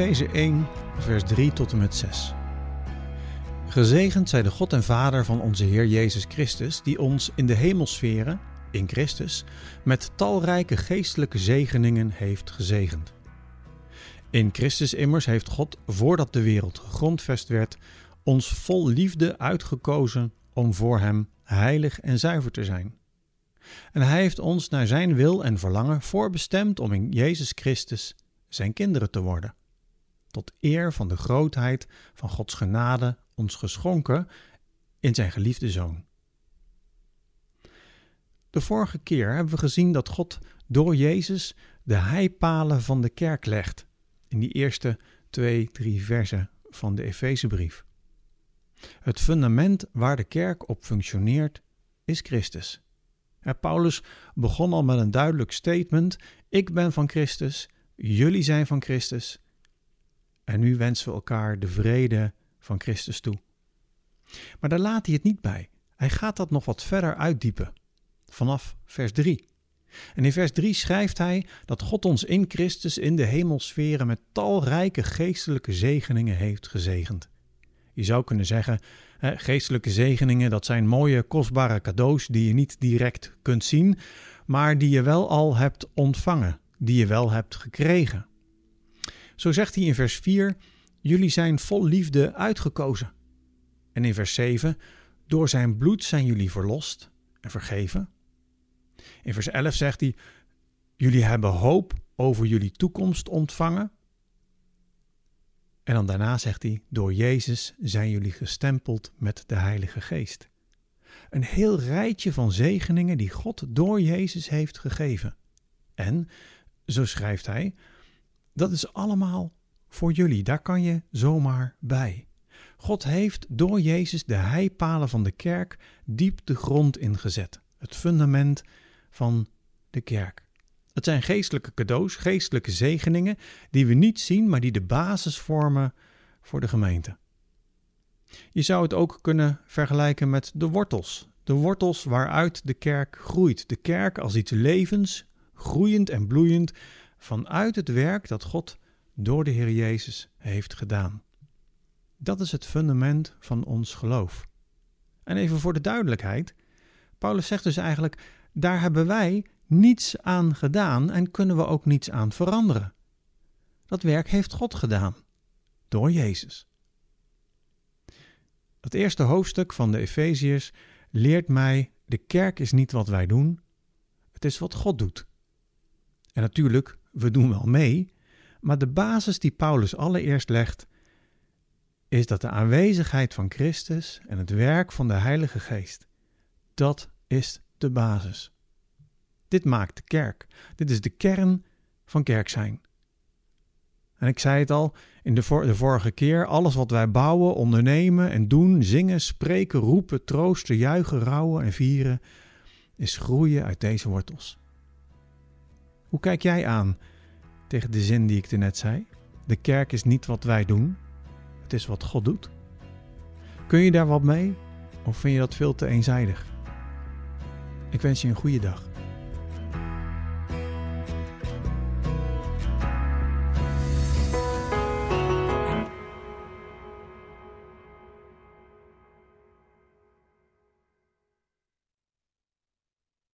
Efeze 1, vers 3 tot en met 6. Gezegend zij de God en Vader van onze Heer Jezus Christus, die ons in de hemelsferen, in Christus, met talrijke geestelijke zegeningen heeft gezegend. In Christus immers heeft God, voordat de wereld gegrondvest werd, ons vol liefde uitgekozen om voor Hem heilig en zuiver te zijn. En Hij heeft ons naar Zijn wil en verlangen voorbestemd om in Jezus Christus Zijn kinderen te worden tot eer van de grootheid van Gods genade ons geschonken in zijn geliefde Zoon. De vorige keer hebben we gezien dat God door Jezus de heipalen van de kerk legt, in die eerste twee, drie versen van de Efezebrief. Het fundament waar de kerk op functioneert is Christus. Paulus begon al met een duidelijk statement: Ik ben van Christus, jullie zijn van Christus en nu wensen we elkaar de vrede van Christus toe. Maar daar laat hij het niet bij. Hij gaat dat nog wat verder uitdiepen. Vanaf vers 3. En in vers 3 schrijft hij dat God ons in Christus in de hemelsferen met talrijke geestelijke zegeningen heeft gezegend. Je zou kunnen zeggen, geestelijke zegeningen, dat zijn mooie, kostbare cadeaus die je niet direct kunt zien, maar die je wel al hebt ontvangen, die je wel hebt gekregen. Zo zegt hij in vers 4: Jullie zijn vol liefde uitgekozen. En in vers 7: Door zijn bloed zijn jullie verlost en vergeven. In vers 11 zegt hij: Jullie hebben hoop over jullie toekomst ontvangen. En dan daarna zegt hij: Door Jezus zijn jullie gestempeld met de Heilige Geest. Een heel rijtje van zegeningen die God door Jezus heeft gegeven. En, zo schrijft hij, dat is allemaal voor jullie. Daar kan je zomaar bij. God heeft door Jezus de heipalen van de kerk diep de grond ingezet. Het fundament van de kerk. Het zijn geestelijke cadeaus, geestelijke zegeningen die we niet zien, maar die de basis vormen voor de gemeente. Je zou het ook kunnen vergelijken met de wortels. De wortels waaruit de kerk groeit. De kerk als iets levens, groeiend en bloeiend, vanuit het werk dat God door de Heer Jezus heeft gedaan. Dat is het fundament van ons geloof. En even voor de duidelijkheid: Paulus zegt dus eigenlijk: daar hebben wij niets aan gedaan en kunnen we ook niets aan veranderen. Dat werk heeft God gedaan, door Jezus. Het eerste hoofdstuk van de Efeziërs leert mij: de kerk is niet wat wij doen, het is wat God doet. En natuurlijk we doen wel mee, maar de basis die Paulus allereerst legt, is dat de aanwezigheid van Christus en het werk van de Heilige Geest, dat is de basis. Dit maakt de kerk. Dit is de kern van kerk zijn. En ik zei het al in de, de, vorige keer: alles wat wij bouwen, ondernemen en doen, zingen, spreken, roepen, troosten, juichen, rouwen en vieren, is groeien uit deze wortels. Hoe kijk jij aan tegen de zin die ik net zei? De kerk is niet wat wij doen, het is wat God doet. Kun je daar wat mee of vind je dat veel te eenzijdig? Ik wens je een goede dag.